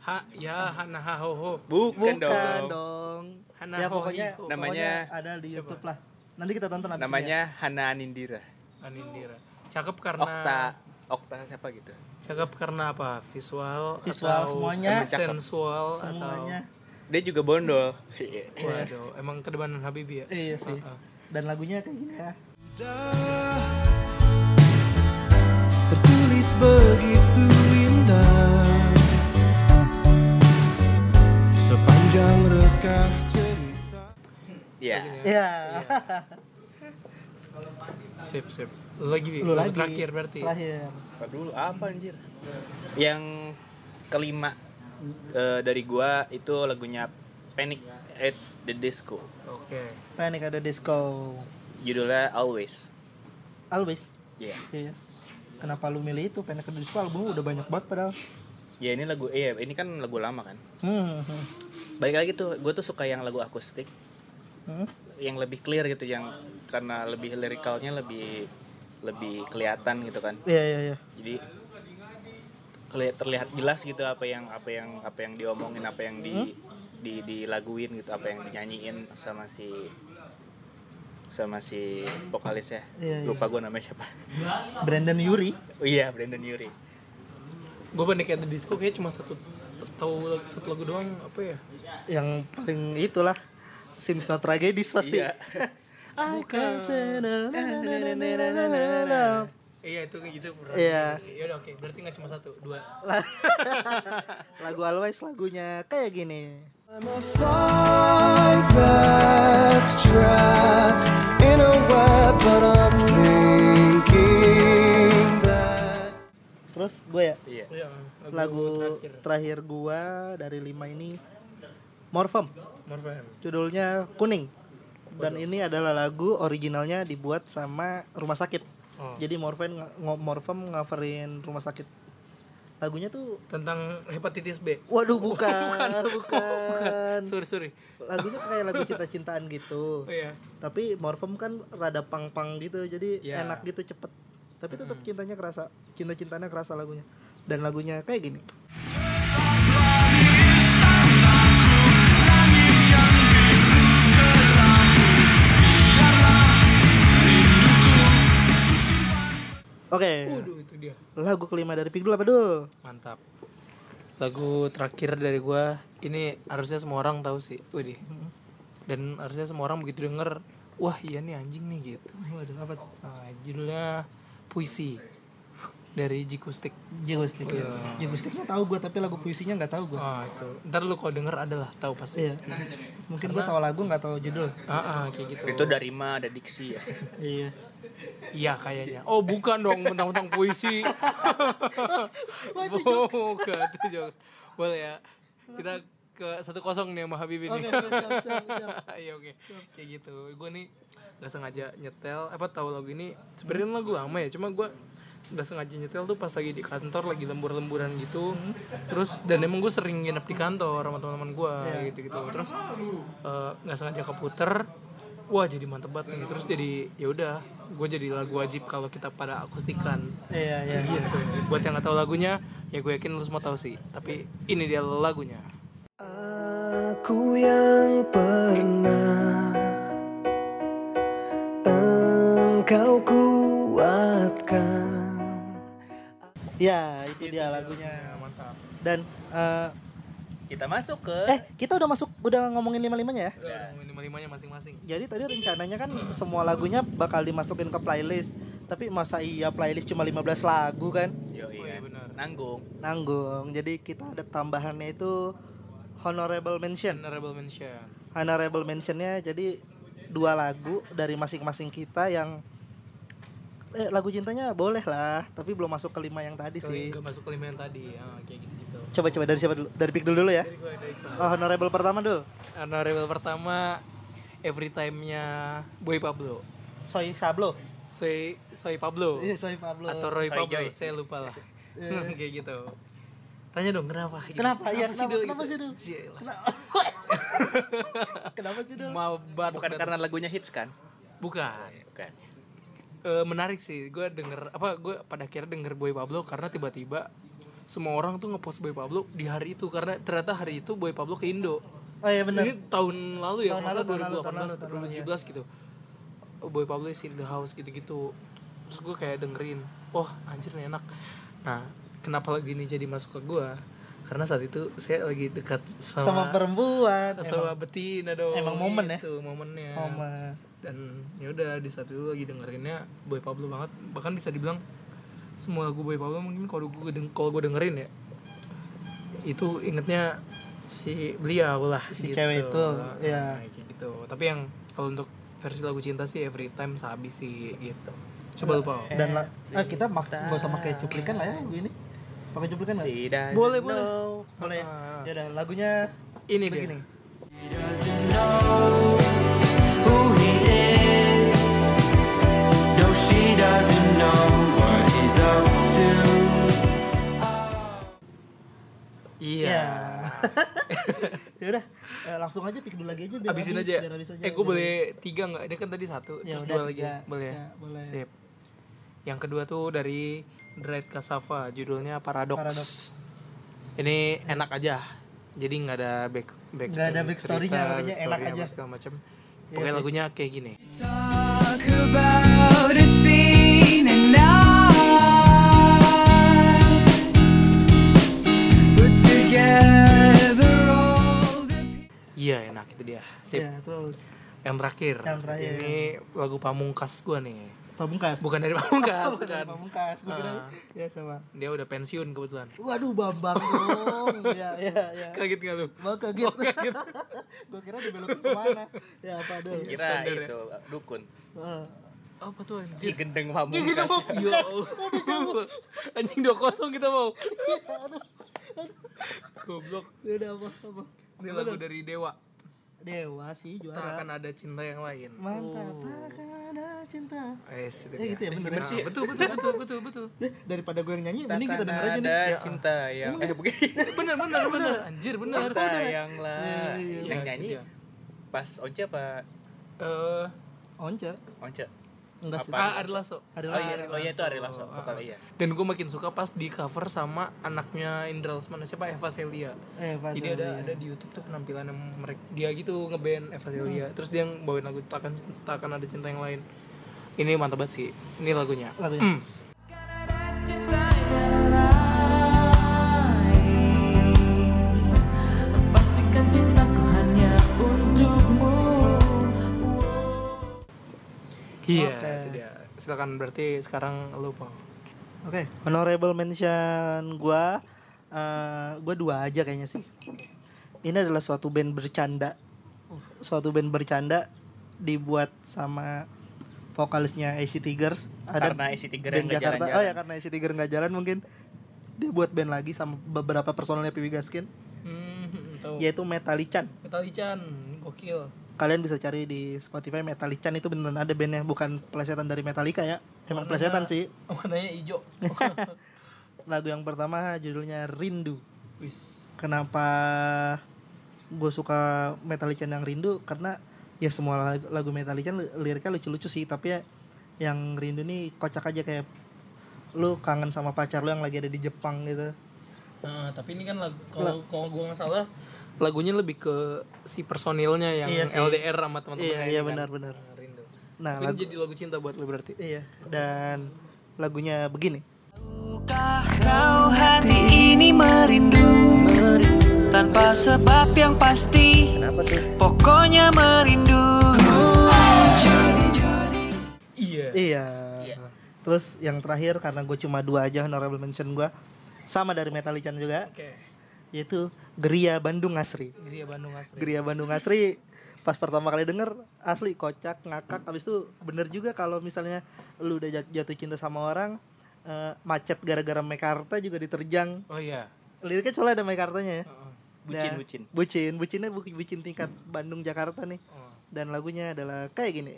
B: ha ya hana ha ho ho
D: Bukan,
C: Bukan
D: dong.
C: dong.
B: Hana
C: ya
B: Ho
C: pokoknya,
B: Ho.
D: Namanya-
C: pokoknya ada di YouTube lah. Nanti kita tonton abis ini ya.
D: Namanya Hana Anindira.
B: Anindira cakep karena
D: Okta. Okta siapa gitu.
B: cakep karena apa visual
C: Visual
B: atau
C: semuanya.
B: sensual
C: semuanya.
D: Dia juga bondol. Iya.
B: atau waduh emang kedebanan Habibie ya
C: Iya sih.
B: Ah, ah.
C: Dan lagunya kayak gini ya.
G: Tertulis begitu indah Sepanjang rekah cerita
D: Iya.
C: Iya.
B: sip sip lu lagi?
C: Lu
B: Lagu
C: lagi.
B: terakhir berarti
C: Terakhir.
D: Apa dulu? Apa anjir? Yang kelima eh, dari gua itu lagunya Panic at the Disco.
B: oke
C: Panic ada disco.
D: judulnya Always
C: Always.
D: Iya
C: Iya. Kenapa lu milih itu? Panic at the Disco album udah banyak banget padahal.
D: ya ini lagu iya ini kan lagu lama kan
C: Hmm. hmm.
D: balik lagi tuh gue tuh suka yang lagu akustik
C: Hmm.
D: yang lebih clear gitu yang karena lebih lirikalnya lebih lebih kelihatan gitu kan
C: Iya iya iya.
D: jadi keli- terlihat jelas gitu apa yang apa yang apa yang diomongin apa yang di di dilaguin gitu apa yang dinyanyiin sama si sama si vokalis ya
C: Iya, iya.
D: lupa gue namanya siapa
C: Brandon Yuri.
D: oh iya Brandon Yuri
B: gue Panic at the Disco kayak cuma satu tahu satu lagu doang apa ya
C: yang paling itulah Sims No Tragedies pasti.
D: Iya.
B: Iya itu gitu.
C: Iya.
B: Ya udah oke, berarti nggak cuma satu, dua.
C: lagu Always lagunya kayak gini. Terus gue ya? Lagu,
B: terakhir.
C: gue dari lima ini Morfem.
B: Morfem
C: Judulnya Kuning. Dan ini adalah lagu originalnya dibuat sama rumah sakit.
B: Oh.
C: Jadi Morphem ng- Morphem ngoverin rumah sakit. Lagunya tuh
B: tentang hepatitis B
C: waduh bukan, bukan.
B: sorry sorry
C: Lagunya kayak lagu cinta-cintaan gitu.
B: oh iya
C: Tapi Morphem kan rada pang-pang gitu, jadi
B: Ya.
C: enak gitu cepet. Tapi tetap cintanya kerasa, cinta-cintanya kerasa lagunya. Dan lagunya kayak gini. Oke,
B: Waduh itu dia
C: lagu kelima dari Pigdul apa dul?
B: mantap lagu terakhir dari gua ini harusnya semua orang tahu sih Widih dan harusnya semua orang begitu denger wah iya nih anjing nih gitu
C: Waduh, apa tuh?
B: nah, judulnya puisi dari Jikustik
C: Jigustik.
B: Iya.
C: Jigustiknya tahu gue, tapi lagu puisinya nggak tahu gue.
B: ah itu ntar lu kalau denger adalah tahu pasti
C: Iya. Mungkin gue tahu lagu nggak tahu judul.
B: ah, ah, kayak gitu
D: itu dari ma ada diksi ya
C: Iya.
B: Iya kayaknya. Oh bukan dong mentang-mentang puisi. Bukan itu jokes. Boleh ya kita ke satu kosong nih sama Habib ini
C: Oke, siap, siap, siap, siap.
B: Iya oke. Kayak gitu. Gue nih nggak sengaja nyetel. Apa tahu lagu ini? Sebenarnya lagu lama ya cuma gue nggak sengaja nyetel tuh pas lagi di kantor lagi lembur-lemburan gitu. Terus dan emang gue sering nginep di kantor sama teman-teman gue gitu gitu terus eh, nggak sengaja keputer wah jadi mantep banget nih terus jadi ya udah gue jadi lagu wajib kalau kita pada akustikan
C: Iya, iya.
B: gitu buat yang nggak tahu lagunya ya gue yakin lu semua tahu sih tapi ini dia lagunya
G: Aku yang pernah engkau kuatkan.
C: Ya, itu dia lagunya. Mantap. Dan eh,
D: kita masuk ke
C: eh kita udah masuk udah ngomongin lima limanya ya.
B: udah ngomongin lima-limanya masing-masing
C: Jadi tadi rencananya kan semua lagunya bakal dimasukin ke playlist. Tapi masa iya playlist cuma 15 lagu kan?
D: Yo, iya. nanggung
C: Nanggung. Jadi kita ada tambahannya itu honorable mention.
B: honorable mention
C: Honorable mentionnya jadi dua lagu dari masing-masing kita yang eh, lagu cintanya boleh lah, tapi belum masuk ke lima yang tadi
B: Kalau
C: sih.
B: masuk ke lima yang tadi ah, kayak gitu
C: Coba coba dari siapa dulu? Dari Pikdul dulu ya.
B: dari gue dari gue
C: Oh, honorable pertama dulu.
B: honorable pertama every time nya Boy Pablo
C: Soy Sablo.
B: Soy Soy Pablo
C: Iya, Soy Pablo.
B: atau Roy
D: Soy
B: Pablo
D: Joy.
B: saya lupa lah kayak gitu tanya dong kenapa Gitu.
C: Kenapa? Iya, kenapa?
B: Dul,
C: Kenapa sih, Dul?
B: Cielah.
C: Kenapa? Kenapa sih dulu?
B: mau batuk
D: bukan
B: batuk.
D: karena lagunya hits kan
B: bukan
D: bukan
B: Eh, menarik sih gue denger apa gue pada akhirnya denger Boy Pablo karena tiba-tiba semua orang tuh ngepost Boy Pablo di hari itu karena ternyata hari itu Boy Pablo ke Indo
C: Oh iya benar.
B: ini tahun lalu ya
C: Tahun
B: masa
C: lalu, tahun lalu, tahun lalu,
B: 2018
C: tahun lalu, iya.
B: 2017 gitu Boy Pablo is in the house gitu-gitu terus gue kayak dengerin wah anjir nih enak nah kenapa lagi ini jadi masuk ke gue karena saat itu saya lagi dekat sama
C: Sama perempuan.
B: sama betina dong
C: emang momen ya?
B: Gitu, momennya
C: Momen.
B: dan ya udah di saat itu lagi dengerinnya Boy Pablo banget bahkan bisa dibilang semua lagu Boy Pablo mungkin kalau gue deng kalau gue dengerin ya itu ingetnya si beliau lah
C: Si cewek itu, ya.
B: Nah, kayak gitu tapi yang kalau untuk versi lagu cinta sih every time sabi sih gitu coba lupa
C: Dan la- eh, kita mak gak usah pakai cuplikan lah ya lagu ini. Pakai cuplikan nggak?
D: Si doesn't
B: Boleh, boleh.
D: know.
C: Boleh. Ya udah lagunya
B: ini dia
C: begini.
G: He
B: Iya.
C: ya udah eh, langsung aja pick dulu lagi aja biar
B: Abisin
C: habis,
B: aja.
C: biar habis aja.
B: Eh, gue boleh tiga nggak? Ini kan tadi satu,
C: Ya
B: terus
C: udah,
B: dua lagi.
C: tiga.
B: Boleh ya?
C: Ya, boleh.
B: Sip. Yang kedua tuh dari Dread Cassava, judulnya Paradox.
C: Paradox.
B: Ini enak aja. Jadi nggak ada back back
C: Nggak ada back story-nya, pokoknya enak aja.
B: segala macam.
C: Iya
B: Pokoknya
C: sih.
B: lagunya kayak gini.
G: Talk about
B: Iya, enak itu dia. Sip.
C: Ya, terus
B: Yang terakhir.
C: Yang terakhir.
B: Ini lagu pamungkas gua nih.
C: Pamungkas.
B: Bukan dari pamungkas,
C: Bukan dari. Pamungkas. Gua
B: Ah.
C: Ya sama.
B: Dia udah pensiun kebetulan.
C: Waduh, Bambang dong. ya, ya, ya.
B: Kaget gak lu?
C: Mau kaget. Gua kira dibelokin ke mana. Ya apa dong.
D: Kira
B: Standar ya.
D: itu dukun.
C: Heeh.
B: Apa tuh
D: Ki
B: anjir?
D: gendeng pamungkas.
C: kita mau.
B: Ya Allah. Anjing 2-0 kita mau. Goblok.
C: Ya udah apa apa.
B: Ini lagu dari Dewa.
C: Dewa sih
B: Tak
C: juara.
B: akan ada cinta yang lain.
C: Mantap. Takkan ada cinta.
B: Eh, itu
C: Ya, gitu ya, bener
B: Nah,
C: sih.
B: betul, betul, betul, betul, betul.
C: Deh, daripada gue yang nyanyi, mending kita denger aja
D: ada
C: nih.
B: Ya.
D: cinta yang eh begini.
B: Bener, bener, bener. Anjir, bener.
D: Cinta yang lah.
C: Iya,
B: iya.
D: Yang
B: Iya,
D: nyanyi
B: itu dia.
D: pas Once apa
B: Eh,
C: Once.
D: Once?
C: Enggak sih.
B: Ah, Ari Lasso.
C: Ada
D: Oh iya, oh iya itu Ari Lasso,
B: Ah,
D: vokal iya.
B: Dan gue makin suka pas di cover sama anaknya Indra Lesmana siapa Eva Celia.
C: Eh, pas
B: Jadi ada ada di YouTube tuh penampilan mereka dia gitu ngeband Eva Celia. Terus dia yang bawain lagu takkan takkan ada cinta yang lain. Ini mantap banget sih. Ini lagunya.
C: lagunya.
B: Hmm.
E: Untukmu
B: Iya,
C: Oke.
B: Silakan berarti sekarang lu Paul.
C: Oke, honorable mention gua eh gua dua aja kayaknya sih. Ini adalah suatu band bercanda. Suatu band bercanda dibuat sama vokalisnya AC Tigers.
D: Karena AC Tiger
C: band Jakarta.
D: jalan-jalan.
C: Oh ya karena AC Tiger nggak jalan mungkin dia buat band lagi sama beberapa personelnya Piwi Gaskin
B: Hmm, tahu.
C: yaitu Metalichan.
B: Metalichan, gokil.
C: Kalian bisa cari di Spotify Metalichan itu beneran ada bandnya bukan plesetan dari Metallica ya. Emang
B: Warnanya-
C: plesetan sih.
B: Warnanya hijau.
C: Lagu yang pertama judulnya Rindu.
B: Wis.
C: kenapa gue suka Metalichan yang rindu karena ya semua lagu, lagu Metalichan li- liriknya lucu-lucu sih tapi ya yang rindu nih kocak aja kayak lu kangen sama pacar lu yang lagi ada di Jepang gitu
B: Nah, tapi ini kan lagu kalau kalau gua nggak salah lagunya lebih ke si personilnya yang
C: Iya sih.
B: LDR sama teman-temannya
C: iya
B: ini
C: iya
B: kan.
C: benar-benar
B: Rindu.
C: nah
B: Tapi
C: lagu
B: ini jadi lagu cinta buat lu berarti.
C: iya dan lagunya begini
G: Kau hati ini merindu Tanpa sebab yang pasti Pokoknya merindu Jodi-jodi
B: Iya.
C: iya terus yang terakhir karena gue cuma dua aja honorable mention gue sama dari Metalichan juga
B: Oke.
C: Yaitu Geria Bandung Asri.
B: Geria Bandung asli.
C: Geria Bandung Asri pas pertama kali denger asli kocak ngakak. Abis itu bener juga kalau misalnya lu udah jat- jatuh cinta sama orang eh, macet gara-gara Mekarta juga diterjang.
B: Oh iya.
C: liriknya soalnya ada Mekartanya ya.
D: Bucin,
C: Dan-
D: bucin.
C: bucin bucinnya bu- bucin tingkat Bandung Jakarta nih. Dan lagunya adalah kayak gini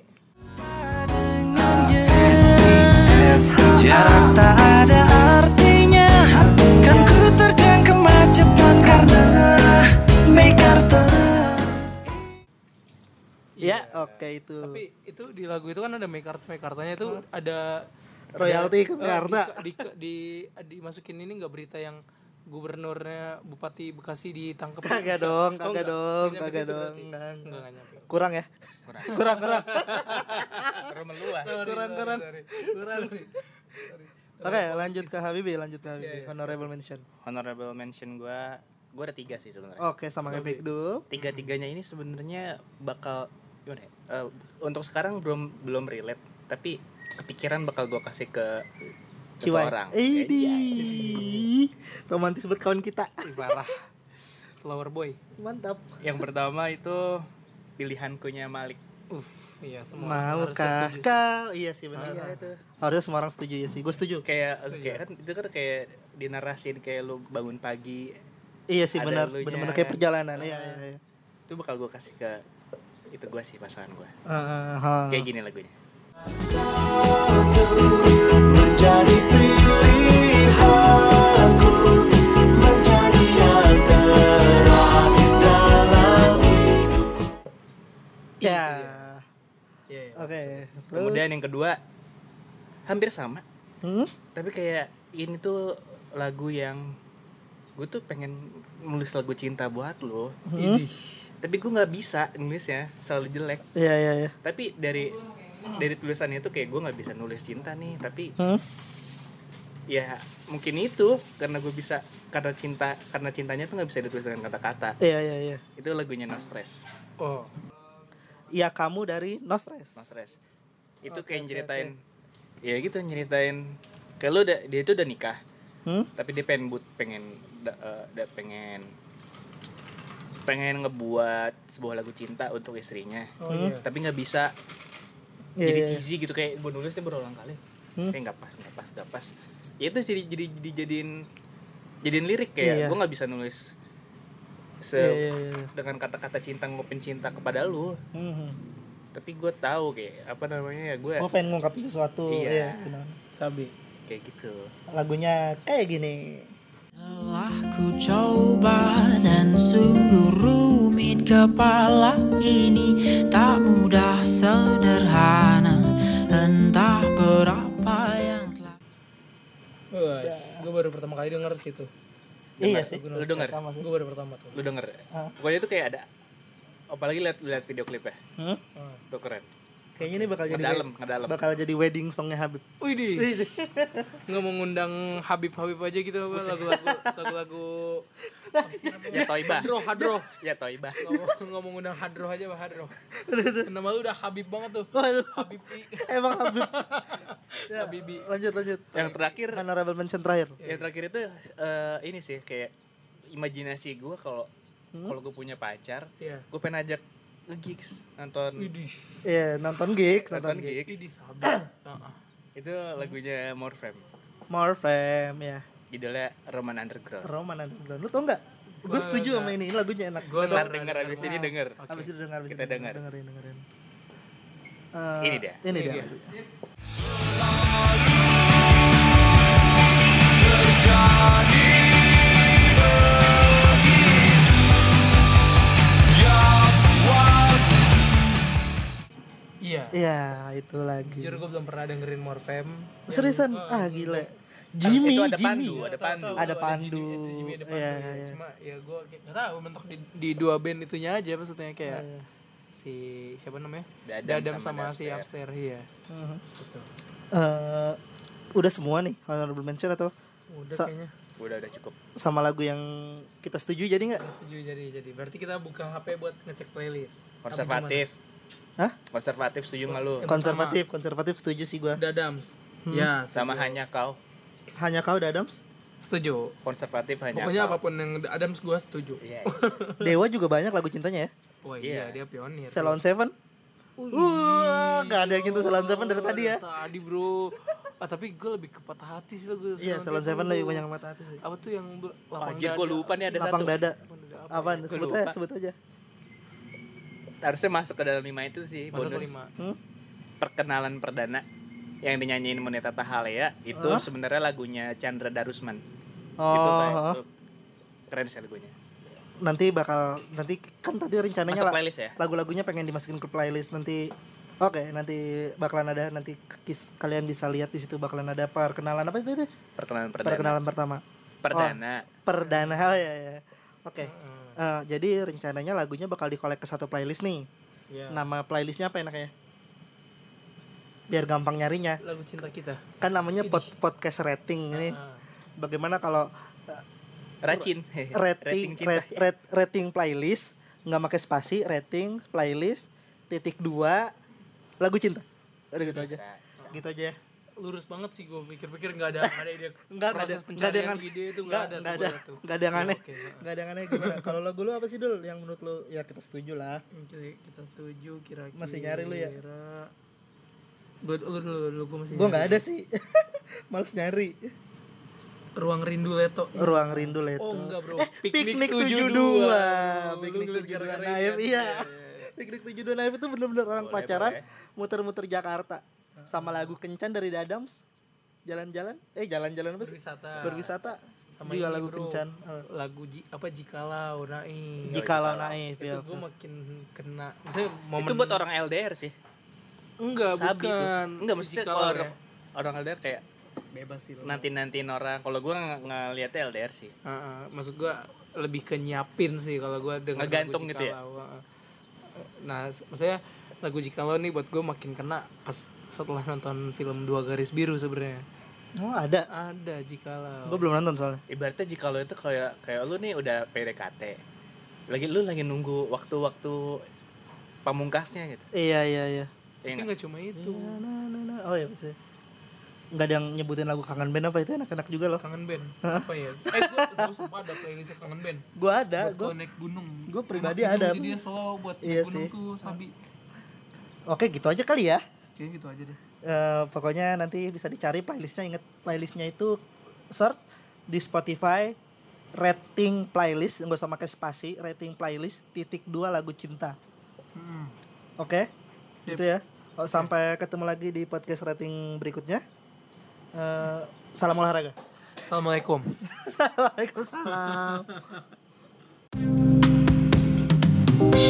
C: ya oke itu.
B: Tapi itu di lagu itu kan ada Mekart Mekartanya itu ada
C: Royalti ke Mekarta.
B: eh, di, di, di, dimasukin ini nggak berita yang gubernurnya Bupati Bekasi ditangkap
C: kagak dong
B: Oh,
C: kagak
B: enggak.
C: dong kagak
B: situ
C: dong. enggak,
B: Enggak,
C: enggak. kurang ya? Kurang. Kurang
D: Terus meluas.
C: kurang kurang. kurang. Oke lanjut ke Habibi lanjut ke Habibi. Honorable mention.
D: Honorable mention gua gua ada tiga sih sebenarnya.
C: oke sama kayak Pikdu
D: Tiga tiganya ini sebenarnya bakal gimana ya? Eh, untuk sekarang belum belum relate tapi kepikiran bakal gua kasih ke seseorang.
C: Idi. Romantis buat kawan kita.
B: Parah. Flower Boy.
C: Mantap.
D: Yang pertama itu pilihankunya Malik.
B: Uh, iya semua setuju sih.
C: kau? Iya sih benar.
D: Iya, itu.
C: Harusnya semua orang setuju ya sih. Gue setuju.
D: Kayak kayak kan itu kan kayak dinarasin kayak lu bangun pagi
C: Iya sih benar. Benar-benar kayak perjalanan. Iya iya iya.
D: itu bakal gua kasih ke itu gue sih pasangan gue
C: uh, ah, uh, ah.
D: kayak gini lagunya.
G: Ya. ya. oke
D: kemudian yang kedua hampir sama.
C: Hmm?
D: tapi kayak ini tuh lagu yang gue tuh pengen nulis lagu cinta buat lo.
B: Hmm?
D: Tapi gue nggak bisa nulisnya selalu jelek
C: Iya iya iya.
D: tapi dari dari tulisannya tuh kayak gue nggak bisa nulis cinta nih tapi
C: Hmm?
D: ya mungkin itu karena gue bisa karena cinta karena cintanya tuh nggak bisa ditulis dengan kata-kata
C: Iya iya iya.
D: itu lagunya no stress
B: Oh,
C: Iya kamu dari No Stress.
D: no stress itu kayak nyeritain ya gitu nyeritain kayak lu udah dia itu udah nikah
C: Hmm?
D: tapi dia pengen but pengen da- eh, da- pengen pengen ngebuat sebuah lagu cinta untuk istrinya
B: oh iya.
D: tapi nggak bisa
C: Iya,
D: jadi
C: iya, iya.
D: cheesy gitu kayak gue nulisnya berulang kali
C: Hmm.
D: kayak nggak pas nggak pas nggak pas ya itu jadi jadi dijadiin jadiin lirik kayak
C: Iya.
D: gue nggak bisa nulis se
C: Iya, iya, iya.
D: dengan kata-kata cinta ngupin cinta kepada lu
C: Hmm.
D: tapi gue tahu kayak apa namanya ya gue
C: Gue pengen ngungkapin sesuatu.
D: Iya.
C: Iya. benar.
B: Sabi.
D: kayak gitu
C: Lagunya kayak gini.
I: Telah ku coba dan sungguh rumit kepala ini Tak mudah sederhana Entah berapa yang telah
B: Wes, gue baru pertama kali denger sih itu.
C: Iya sih.
D: lu denger.
B: Gue baru pertama tuh.
D: lu denger pokoknya itu kayak ada apalagi lihat lihat video klipnya
C: Hmm?
D: tuh keren
C: Kayaknya ini bakal jadi
D: ngedalem ngedalem
C: bakal jadi wedding songnya Habib.
B: Wih nggak mau ngundang Habib Habib aja gitu apa lagu-lagu lagu-lagu.
D: Ya toibah.
B: Hadroh hadroh.
D: Ya toibah.
B: Nggak mau ngundang hadroh aja pak hadroh. Nama lu udah Habib banget tuh.
C: Waduh,
B: Habib
C: emang Habib. Ya,
B: Habibi
C: lanjut lanjut.
D: yang terakhir
C: Honorable mention terakhir.
D: yang terakhir itu eh, ini sih kayak imajinasi gue kalau kalau gue punya pacar
B: Iya.
D: gue pengen ajak nge-gigs nonton
C: Iya, nonton gigs, nonton
D: nonton
C: gigs.
D: gigs
B: Sabi Heeh.
D: itu lagunya More Fam
C: More fam ya.
D: judulnya Roman Underground
C: Roman Underground. Lu tau nggak? Gue setuju sama ini, ini lagunya enak.
B: Nggak
D: denger
B: denger.
D: abis ini denger
C: Habis itu dengar, habis
D: Kita
C: itu
D: dengar.
C: dengerin, dengerin. Eh,
D: Ini dia.
C: Ini
B: Ini
C: dia.
B: dia. Iya
C: Iya, itu lagi.
B: Jujur gue belum pernah dengerin Morfem
C: Seriusan? Ah, gila. Jimmy,
D: itu ada
C: Jimmy.
D: pandu ada pandu
C: Ada pandu.
B: Ada pandu
C: Iya,
B: ya.
C: iya.
B: Cuma ya gue gak tau mentok di, di dua band itunya aja maksudnya kayak
C: Iya.
B: si siapa namanya?
D: Dadam
B: Dadam,
D: sama
B: sama, si
D: Dapster.
B: Upstairs iya.
C: Eh, udah semua nih honorable mention atau
B: Udah
C: Sa-
B: kayaknya.
D: udah udah cukup
C: sama lagu yang kita setuju jadi nggak?
B: Setuju jadi jadi. Berarti kita buka HP buat ngecek playlist. Apa
D: konservatif
C: Hah?
D: konservatif setuju nggak lu
C: Konservatif, konservatif setuju sih gua.
B: Dadams.
C: Hmm.
B: Ya,
D: sama
B: setuju.
D: hanya kau
C: Hanya kau Dadams.
B: setuju.
D: konservatif hanya
B: Pokoknya
D: kau
B: apa pun yang Adams gua setuju.
D: Iya.
C: Dewa juga banyak lagu cintanya ya.
B: Wah iya,
D: Iya.
B: dia pionir.
C: Salon Seven. Wah, nggak ada yang gitu Salon Seven dari tadi ya.
B: Tadi bro. Ah tapi gue lebih ke patah hati sih lagu
C: Iya, Salon Seven lebih banyak mata hati sih.
B: Apa tuh yang lapang
D: Anjir,
B: dada?
D: gue lupa nih ada
C: Lapang
D: satu.
C: dada.
B: Lapang dada apa?
C: Apaan?
D: Gua
C: Sebut aja, sebut aja.
D: Harusnya masuk ke dalam lima itu sih
B: Masuk
D: bonus.
B: ke lima.
C: Hmm?
D: perkenalan perdana yang dinyanyiin Moneta Tahalea itu
C: Hah?
D: sebenarnya lagunya Chandra Darusman.
C: Oh,
D: itu kayak itu. Keren sih lagunya.
C: Nanti bakal nanti kan tadi rencananya
D: masuk
C: lah
D: playlist ya?
C: lagu-lagunya pengen dimasukin ke playlist. Nanti oke nanti bakalan ada nanti kis- kalian bisa lihat di situ bakalan ada perkenalan apa itu,
D: perkenalan perdana.
C: Perkenalan pertama.
D: Perdana.
C: Perdana. Oh, ya ya oke Eh, jadi rencananya lagunya bakal dikolek ke satu playlist nih
B: Iya.
C: nama playlistnya apa enaknya biar gampang nyarinya
B: Lagu cinta kita.
C: kan namanya pod- podcast rating ini
B: Ah.
C: bagaimana kalau
D: racin
C: rating
D: cinta
C: rat- rat- rating playlist nggak pakai spasi rating playlist titik dua lagu cinta udah gitu aja
D: Bisa.
C: gitu aja ya.
B: Lurus banget sih gue pikir-pikir nggak ada nggak ada ide.
C: Nggak, nggak ada,
B: proses
C: nggak ada yang
B: pencarian ide itu
C: nggak
B: nggak ada.
C: nggak
B: tuh
C: ada, nggak ada yang
B: Ya,
C: aneh, nggak ada yang aneh gimana? Kalau lagu lu apa sih dul? Yang menurut lu ya kita setuju lah.
B: Oke, kita setuju kira-kira.
C: Masih nyari lu ya?
B: Gue lu dulu, dulu gue masih.
C: Gue nggak ada sih, males nyari.
B: Ruang rindu leto.
C: Ruang rindu leto.
B: Oh enggak bro.
C: Piknik 72 Piknik 72 Naif Iya Piknik 72 Naif itu bener-bener orang
D: Boleh,
C: pacaran. Muter-muter Jakarta Sama lagu Kencan dari Dadams Jalan-jalan Eh jalan-jalan apa sih?
B: Berwisata.
C: Berwisata
B: Sama
C: Juga lagu
B: bro.
C: Kencan
B: Lagu ji, apa jikalau naik.
C: Jikalau Naif
B: itu
C: ya
B: gue makin kena. Maksudnya momen
D: itu buat orang LDR sih
B: enggak
D: sabi tuh.
B: bukan
D: enggak maksudnya
B: Jikalau
D: kalau
B: ya.
D: orang, LDR kayak
B: bebas sih lo.
D: nanti nantiin orang kalau gue ng ngeliatnya LDR sih
B: Heeh, maksud gua lebih ke nyiapin sih kalau gua dengan
D: Ngegantung
B: lagu
D: gitu ya?
B: Nah maksudnya lagu Jikalau nih buat gue makin kena pas setelah nonton film dua garis biru sebenarnya
C: Oh ada.
B: ada Jikalau
C: Gue belum nonton soalnya.
D: ibaratnya jika lo itu kayak kayak lu nih udah PDKT lagi lu lagi nunggu waktu-waktu pamungkasnya gitu
C: Iya iya iya.
B: tapi
D: Iya nggak?
B: nggak cuma itu
C: Nah, nah, nah. Oh iya bisa. Nggak ada yang nyebutin lagu kangen band apa itu enak-enak juga loh.
B: kangen band apa ya eh gue gue sumpah ada playlist kangen band
C: Gue ada, gue
B: gua naik gunung
C: gua pribadi
B: gunung
C: ada.
B: jadi dia slow buat
C: Iya
B: naik gunung
C: sih.
B: tuh sabi
C: Oke gitu aja kali ya
B: kayaknya gitu aja deh.
C: Uh, pokoknya nanti bisa dicari playlistnya inget playlistnya itu search di Spotify rating playlist nggak usah pakai spasi rating playlist titik dua lagu cinta. Hmm. oke?
B: Okay?
C: Gitu ya. Oh, sampai ketemu lagi di podcast rating berikutnya. Uh, salam olahraga.
B: Assalamualaikum.
C: Assalamualaikum salam